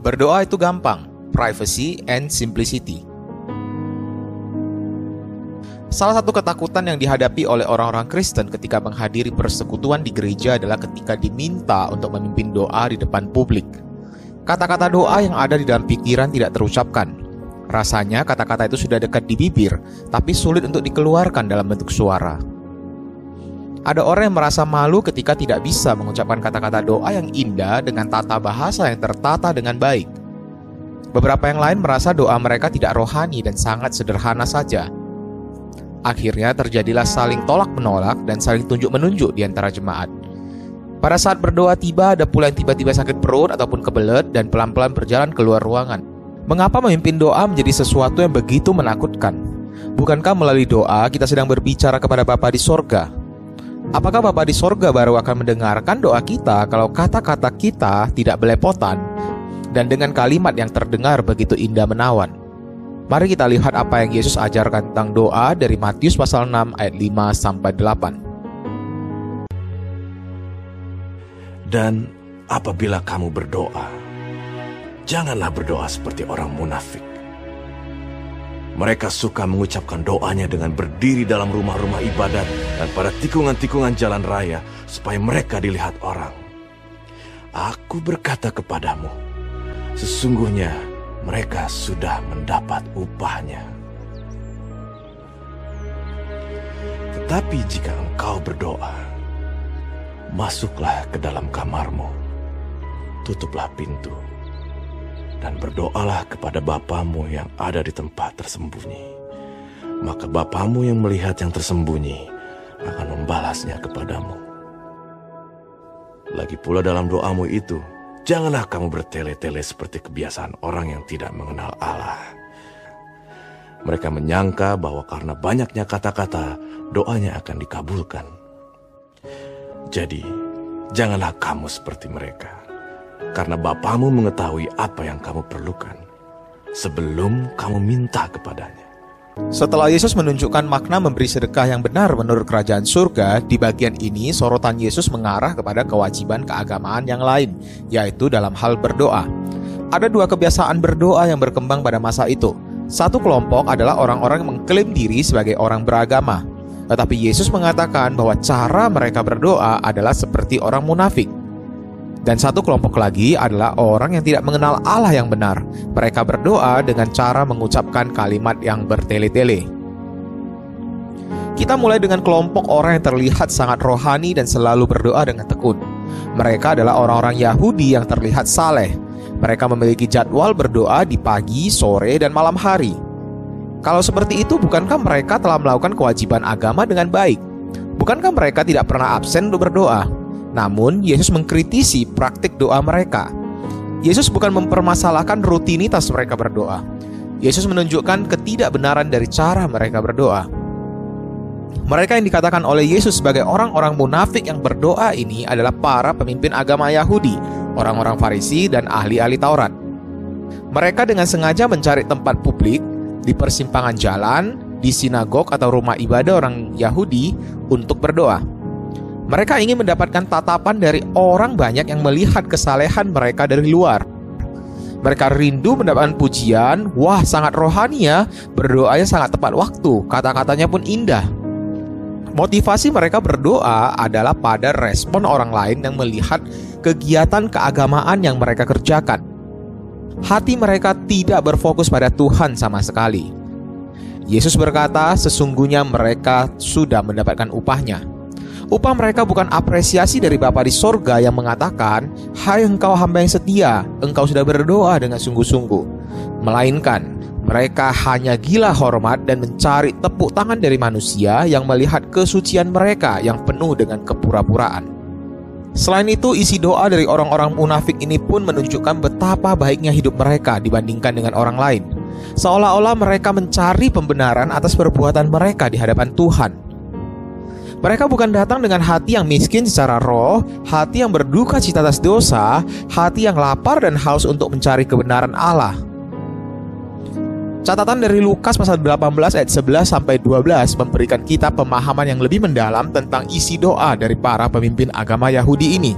Berdoa itu gampang, privacy and simplicity. Salah satu ketakutan yang dihadapi oleh orang-orang Kristen ketika menghadiri persekutuan di gereja adalah ketika diminta untuk memimpin doa di depan publik. Kata-kata doa yang ada di dalam pikiran tidak terucapkan. Rasanya kata-kata itu sudah dekat di bibir, tapi sulit untuk dikeluarkan dalam bentuk suara. Ada orang yang merasa malu ketika tidak bisa mengucapkan kata-kata doa yang indah dengan tata bahasa yang tertata dengan baik. Beberapa yang lain merasa doa mereka tidak rohani dan sangat sederhana saja Akhirnya terjadilah saling tolak-menolak dan saling tunjuk-menunjuk di antara jemaat. Pada saat berdoa tiba, ada pula yang tiba-tiba sakit perut ataupun kebelet dan pelan-pelan berjalan keluar ruangan. Mengapa memimpin doa menjadi sesuatu yang begitu menakutkan? Bukankah melalui doa kita sedang berbicara kepada Bapa di sorga? Apakah Bapa di sorga baru akan mendengarkan doa kita kalau kata-kata kita tidak belepotan dan dengan kalimat yang terdengar begitu indah menawan? Mari kita lihat apa yang Yesus ajarkan tentang doa dari Matius pasal 6 ayat 5 sampai 8. Dan apabila kamu berdoa, janganlah berdoa seperti orang munafik. Mereka suka mengucapkan doanya dengan berdiri dalam rumah-rumah ibadat dan pada tikungan-tikungan jalan raya supaya mereka dilihat orang. Aku berkata kepadamu, sesungguhnya mereka sudah mendapat upahnya. Tetapi jika engkau berdoa, masuklah ke dalam kamarmu, tutuplah pintu, dan berdoalah kepada Bapamu yang ada di tempat tersembunyi. Maka Bapamu yang melihat yang tersembunyi akan membalasnya kepadamu. Lagi pula dalam doamu itu, Janganlah kamu bertele-tele seperti kebiasaan orang yang tidak mengenal Allah. Mereka menyangka bahwa karena banyaknya kata-kata, doanya akan dikabulkan. Jadi, janganlah kamu seperti mereka, karena Bapamu mengetahui apa yang kamu perlukan sebelum kamu minta kepadanya. Setelah Yesus menunjukkan makna memberi sedekah yang benar menurut kerajaan surga, di bagian ini sorotan Yesus mengarah kepada kewajiban keagamaan yang lain, yaitu dalam hal berdoa. Ada dua kebiasaan berdoa yang berkembang pada masa itu. Satu kelompok adalah orang-orang yang mengklaim diri sebagai orang beragama. Tetapi Yesus mengatakan bahwa cara mereka berdoa adalah seperti orang munafik. Dan satu kelompok lagi adalah orang yang tidak mengenal Allah yang benar. Mereka berdoa dengan cara mengucapkan kalimat yang bertele-tele. Kita mulai dengan kelompok orang yang terlihat sangat rohani dan selalu berdoa dengan tekun. Mereka adalah orang-orang Yahudi yang terlihat saleh. Mereka memiliki jadwal berdoa di pagi, sore, dan malam hari. Kalau seperti itu, bukankah mereka telah melakukan kewajiban agama dengan baik? Bukankah mereka tidak pernah absen untuk berdoa? Namun, Yesus mengkritisi praktik doa mereka. Yesus bukan mempermasalahkan rutinitas mereka berdoa. Yesus menunjukkan ketidakbenaran dari cara mereka berdoa. Mereka yang dikatakan oleh Yesus sebagai orang-orang munafik yang berdoa ini adalah para pemimpin agama Yahudi, orang-orang Farisi, dan ahli-ahli Taurat. Mereka dengan sengaja mencari tempat publik di persimpangan jalan, di sinagog atau rumah ibadah orang Yahudi untuk berdoa. Mereka ingin mendapatkan tatapan dari orang banyak yang melihat kesalehan mereka dari luar. Mereka rindu mendapatkan pujian, wah sangat rohani ya, berdoanya sangat tepat waktu, kata-katanya pun indah. Motivasi mereka berdoa adalah pada respon orang lain yang melihat kegiatan keagamaan yang mereka kerjakan. Hati mereka tidak berfokus pada Tuhan sama sekali. Yesus berkata, "Sesungguhnya mereka sudah mendapatkan upahnya." Upah mereka bukan apresiasi dari Bapa di sorga yang mengatakan, Hai engkau hamba yang setia, engkau sudah berdoa dengan sungguh-sungguh. Melainkan, mereka hanya gila hormat dan mencari tepuk tangan dari manusia yang melihat kesucian mereka yang penuh dengan kepura-puraan. Selain itu, isi doa dari orang-orang munafik ini pun menunjukkan betapa baiknya hidup mereka dibandingkan dengan orang lain. Seolah-olah mereka mencari pembenaran atas perbuatan mereka di hadapan Tuhan. Mereka bukan datang dengan hati yang miskin secara roh, hati yang berduka cita atas dosa, hati yang lapar dan haus untuk mencari kebenaran Allah. Catatan dari Lukas pasal 18 ayat 11 sampai 12 memberikan kita pemahaman yang lebih mendalam tentang isi doa dari para pemimpin agama Yahudi ini.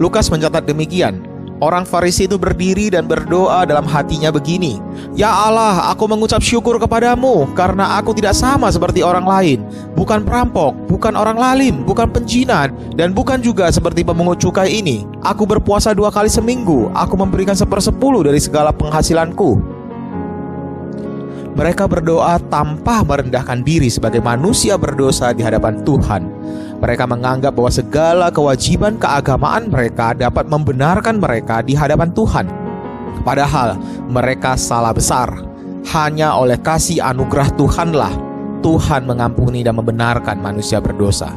Lukas mencatat demikian, Orang Farisi itu berdiri dan berdoa dalam hatinya begini, "Ya Allah, aku mengucap syukur kepadamu karena aku tidak sama seperti orang lain, bukan perampok, bukan orang lalim, bukan penjinak, dan bukan juga seperti pemungut cukai ini. Aku berpuasa dua kali seminggu, aku memberikan sepersepuluh dari segala penghasilanku." Mereka berdoa tanpa merendahkan diri sebagai manusia berdosa di hadapan Tuhan. Mereka menganggap bahwa segala kewajiban keagamaan mereka dapat membenarkan mereka di hadapan Tuhan. Padahal mereka salah besar. Hanya oleh kasih anugerah Tuhanlah Tuhan mengampuni dan membenarkan manusia berdosa.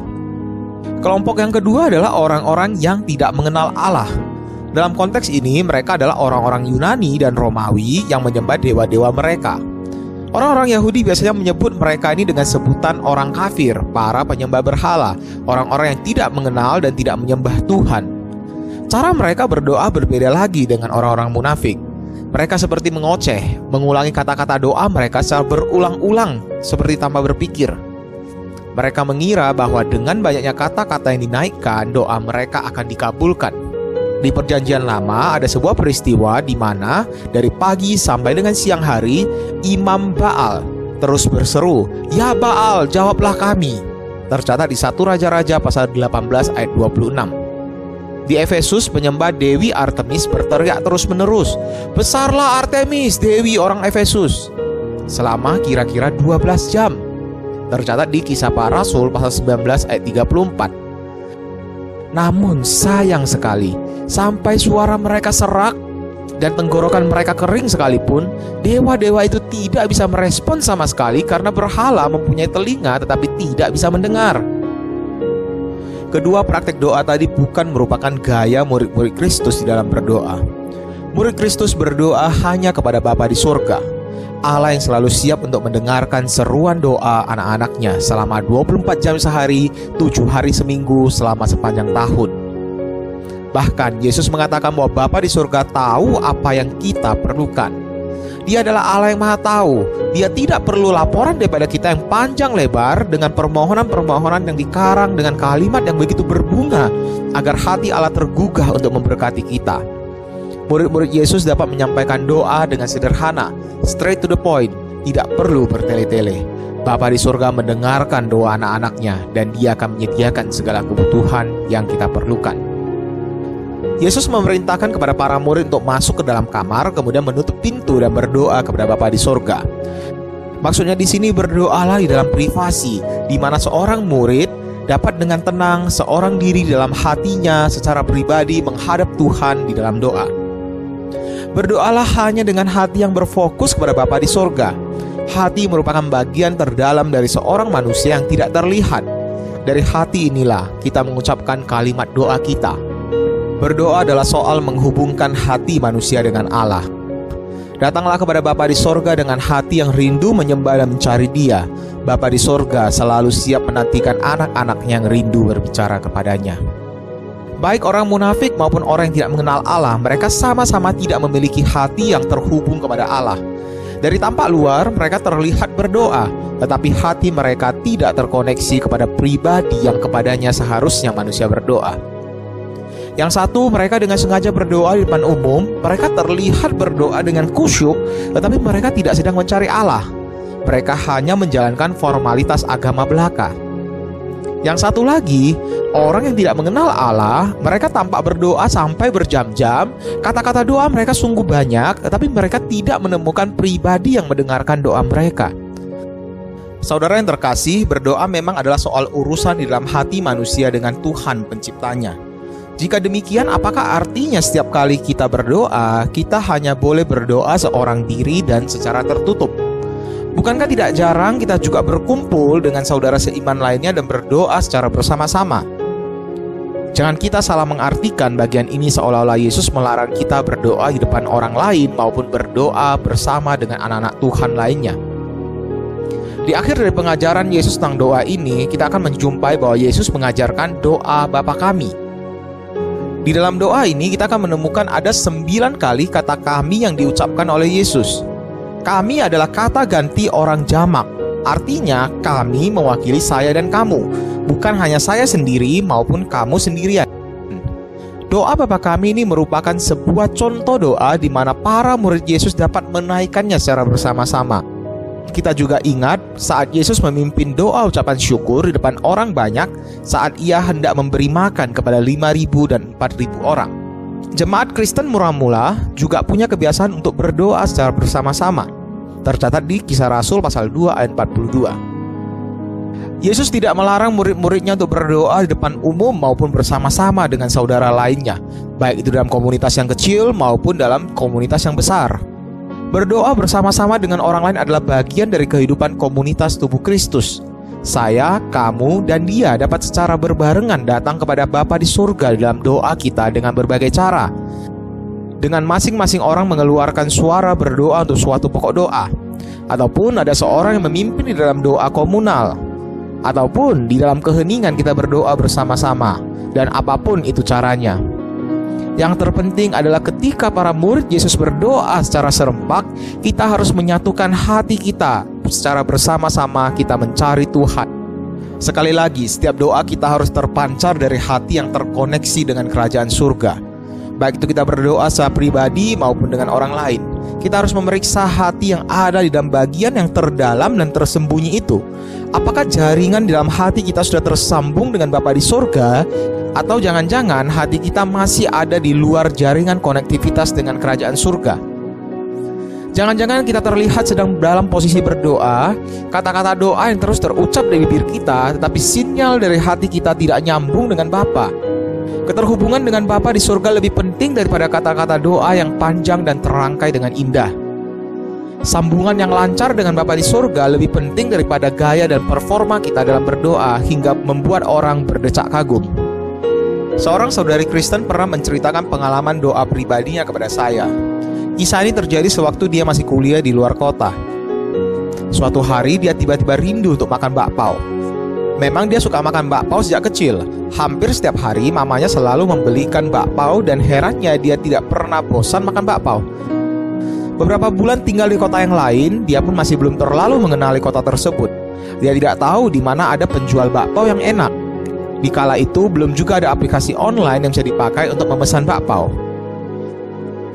Kelompok yang kedua adalah orang-orang yang tidak mengenal Allah. Dalam konteks ini, mereka adalah orang-orang Yunani dan Romawi yang menyembah dewa-dewa mereka. Orang-orang Yahudi biasanya menyebut mereka ini dengan sebutan orang kafir, para penyembah berhala, orang-orang yang tidak mengenal dan tidak menyembah Tuhan. Cara mereka berdoa berbeda lagi dengan orang-orang munafik. Mereka seperti mengoceh, mengulangi kata-kata doa mereka secara berulang-ulang, seperti tanpa berpikir. Mereka mengira bahwa dengan banyaknya kata-kata yang dinaikkan, doa mereka akan dikabulkan. Di Perjanjian Lama ada sebuah peristiwa di mana dari pagi sampai dengan siang hari Imam Baal terus berseru, "Ya Baal, jawablah kami." Tercatat di satu Raja-Raja pasal 18 ayat 26. Di Efesus, penyembah Dewi Artemis berteriak terus-menerus, "Besarlah Artemis, dewi orang Efesus!" Selama kira-kira 12 jam. Tercatat di Kisah Para Rasul pasal 19 ayat 34. Namun sayang sekali, sampai suara mereka serak dan tenggorokan mereka kering sekalipun, dewa-dewa itu tidak bisa merespon sama sekali karena berhala mempunyai telinga tetapi tidak bisa mendengar. Kedua praktek doa tadi bukan merupakan gaya murid-murid Kristus di dalam berdoa. Murid Kristus berdoa hanya kepada Bapa di surga, Allah yang selalu siap untuk mendengarkan seruan doa anak-anaknya selama 24 jam sehari, 7 hari seminggu, selama sepanjang tahun. Bahkan Yesus mengatakan bahwa Bapa di surga tahu apa yang kita perlukan. Dia adalah Allah yang maha tahu. Dia tidak perlu laporan daripada kita yang panjang lebar dengan permohonan-permohonan yang dikarang dengan kalimat yang begitu berbunga agar hati Allah tergugah untuk memberkati kita. Murid-murid Yesus dapat menyampaikan doa dengan sederhana, straight to the point, tidak perlu bertele-tele. Bapa di surga mendengarkan doa anak-anaknya dan dia akan menyediakan segala kebutuhan yang kita perlukan. Yesus memerintahkan kepada para murid untuk masuk ke dalam kamar, kemudian menutup pintu dan berdoa kepada Bapa di surga. Maksudnya di sini berdoalah di dalam privasi, di mana seorang murid dapat dengan tenang seorang diri dalam hatinya secara pribadi menghadap Tuhan di dalam doa. Berdoalah hanya dengan hati yang berfokus kepada Bapa di sorga. Hati merupakan bagian terdalam dari seorang manusia yang tidak terlihat. Dari hati inilah kita mengucapkan kalimat doa kita. Berdoa adalah soal menghubungkan hati manusia dengan Allah. Datanglah kepada Bapa di sorga dengan hati yang rindu menyembah dan mencari Dia. Bapa di sorga selalu siap menantikan anak-anaknya yang rindu berbicara kepadanya. Baik orang munafik maupun orang yang tidak mengenal Allah, mereka sama-sama tidak memiliki hati yang terhubung kepada Allah. Dari tampak luar, mereka terlihat berdoa, tetapi hati mereka tidak terkoneksi kepada pribadi yang kepadanya seharusnya manusia berdoa. Yang satu, mereka dengan sengaja berdoa di depan umum, mereka terlihat berdoa dengan kusyuk, tetapi mereka tidak sedang mencari Allah. Mereka hanya menjalankan formalitas agama belaka. Yang satu lagi, orang yang tidak mengenal Allah, mereka tampak berdoa sampai berjam-jam. Kata-kata doa mereka sungguh banyak, tetapi mereka tidak menemukan pribadi yang mendengarkan doa mereka. Saudara yang terkasih, berdoa memang adalah soal urusan di dalam hati manusia dengan Tuhan Penciptanya. Jika demikian, apakah artinya setiap kali kita berdoa, kita hanya boleh berdoa seorang diri dan secara tertutup? Bukankah tidak jarang kita juga berkumpul dengan saudara seiman lainnya dan berdoa secara bersama-sama? Jangan kita salah mengartikan bagian ini seolah-olah Yesus melarang kita berdoa di depan orang lain maupun berdoa bersama dengan anak-anak Tuhan lainnya. Di akhir dari pengajaran Yesus tentang doa ini, kita akan menjumpai bahwa Yesus mengajarkan doa Bapa kami. Di dalam doa ini kita akan menemukan ada sembilan kali kata kami yang diucapkan oleh Yesus. Kami adalah kata ganti orang jamak. Artinya, kami mewakili saya dan kamu, bukan hanya saya sendiri maupun kamu sendirian. Doa Bapa kami ini merupakan sebuah contoh doa di mana para murid Yesus dapat menaikkannya secara bersama-sama. Kita juga ingat saat Yesus memimpin doa ucapan syukur di depan orang banyak saat ia hendak memberi makan kepada 5.000 dan 4.000 orang. Jemaat Kristen mula-mula juga punya kebiasaan untuk berdoa secara bersama-sama. Tercatat di Kisah Rasul pasal 2 ayat 42. Yesus tidak melarang murid-muridnya untuk berdoa di depan umum maupun bersama-sama dengan saudara lainnya, baik itu dalam komunitas yang kecil maupun dalam komunitas yang besar. Berdoa bersama-sama dengan orang lain adalah bagian dari kehidupan komunitas tubuh Kristus. Saya, kamu, dan dia dapat secara berbarengan datang kepada Bapa di surga dalam doa kita dengan berbagai cara. Dengan masing-masing orang mengeluarkan suara berdoa untuk suatu pokok doa, ataupun ada seorang yang memimpin di dalam doa komunal, ataupun di dalam keheningan kita berdoa bersama-sama, dan apa pun itu caranya. Yang terpenting adalah ketika para murid Yesus berdoa secara serempak, kita harus menyatukan hati kita secara bersama-sama kita mencari Tuhan. Sekali lagi, setiap doa kita harus terpancar dari hati yang terkoneksi dengan kerajaan surga. Baik itu kita berdoa secara pribadi maupun dengan orang lain. Kita harus memeriksa hati yang ada di dalam bagian yang terdalam dan tersembunyi itu Apakah jaringan di dalam hati kita sudah tersambung dengan Bapa di sorga Atau jangan-jangan hati kita masih ada di luar jaringan konektivitas dengan kerajaan surga Jangan-jangan kita terlihat sedang dalam posisi berdoa Kata-kata doa yang terus terucap dari bibir kita Tetapi sinyal dari hati kita tidak nyambung dengan Bapa. Keterhubungan dengan Bapa di surga lebih penting daripada kata-kata doa yang panjang dan terangkai dengan indah Sambungan yang lancar dengan Bapa di surga lebih penting daripada gaya dan performa kita dalam berdoa hingga membuat orang berdecak kagum. Seorang saudari Kristen pernah menceritakan pengalaman doa pribadinya kepada saya. Kisah ini terjadi sewaktu dia masih kuliah di luar kota. Suatu hari dia tiba-tiba rindu untuk makan bakpao. Memang dia suka makan bakpao sejak kecil. Hampir setiap hari mamanya selalu membelikan bakpao dan herannya dia tidak pernah bosan makan bakpao. Beberapa bulan tinggal di kota yang lain, dia pun masih belum terlalu mengenali kota tersebut. Dia tidak tahu di mana ada penjual bakpao yang enak. Di kala itu belum juga ada aplikasi online yang bisa dipakai untuk memesan bakpao.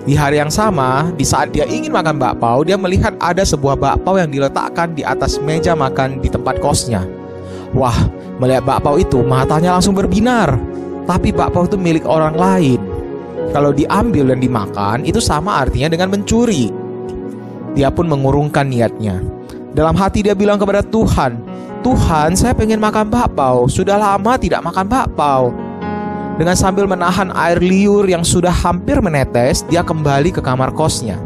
Di hari yang sama, di saat dia ingin makan bakpao, dia melihat ada sebuah bakpao yang diletakkan di atas meja makan di tempat kosnya. Wah, melihat bakpao itu, matanya langsung berbinar. Tapi bakpao itu milik orang lain. Kalau diambil dan dimakan, itu sama artinya dengan mencuri. Dia pun mengurungkan niatnya. Dalam hati dia bilang kepada Tuhan, Tuhan, saya pengen makan bakpao. Sudah lama tidak makan bakpao. Dengan sambil menahan air liur yang sudah hampir menetes, dia kembali ke kamar kosnya.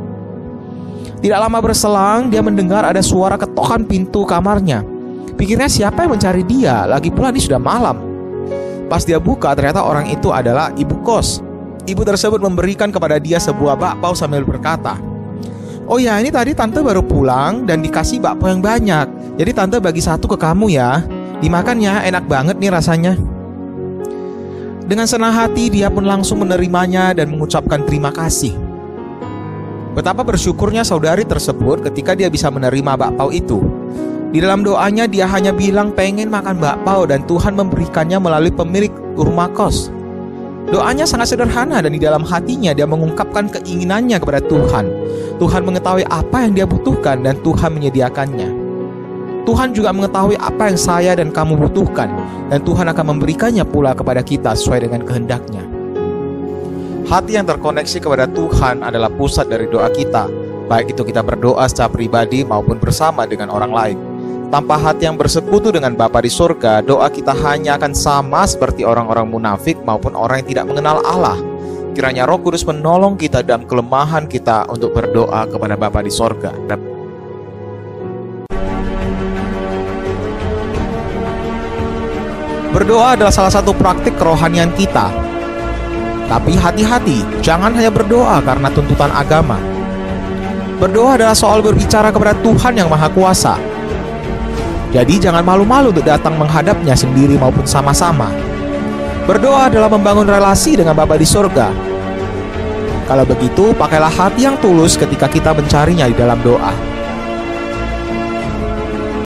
Tidak lama berselang, dia mendengar ada suara ketokan pintu kamarnya. Pikirnya siapa yang mencari dia, lagi pula ini sudah malam. Pas dia buka, ternyata orang itu adalah ibu kos. Ibu tersebut memberikan kepada dia sebuah bakpao sambil berkata, Oh ya ini tadi tante baru pulang dan dikasih bakpao yang banyak. Jadi tante bagi satu ke kamu ya. Dimakan ya enak banget nih rasanya. Dengan senang hati dia pun langsung menerimanya dan mengucapkan terima kasih. Betapa bersyukurnya saudari tersebut ketika dia bisa menerima bakpao itu di dalam doanya dia hanya bilang pengen makan bakpao dan Tuhan memberikannya melalui pemilik rumah kos. Doanya sangat sederhana dan di dalam hatinya dia mengungkapkan keinginannya kepada Tuhan. Tuhan mengetahui apa yang dia butuhkan dan Tuhan menyediakannya. Tuhan juga mengetahui apa yang saya dan kamu butuhkan dan Tuhan akan memberikannya pula kepada kita sesuai dengan kehendaknya. Hati yang terkoneksi kepada Tuhan adalah pusat dari doa kita, baik itu kita berdoa secara pribadi maupun bersama dengan orang lain. Tanpa hati yang bersekutu dengan Bapa di surga, doa kita hanya akan sama seperti orang-orang munafik maupun orang yang tidak mengenal Allah. Kiranya Roh Kudus menolong kita dalam kelemahan kita untuk berdoa kepada Bapa di surga. Berdoa adalah salah satu praktik kerohanian kita. Tapi hati-hati, jangan hanya berdoa karena tuntutan agama. Berdoa adalah soal berbicara kepada Tuhan yang Maha Kuasa jadi jangan malu-malu untuk datang menghadapnya sendiri maupun sama-sama. Berdoa adalah membangun relasi dengan Bapa di sorga. Kalau begitu, pakailah hati yang tulus ketika kita mencarinya di dalam doa.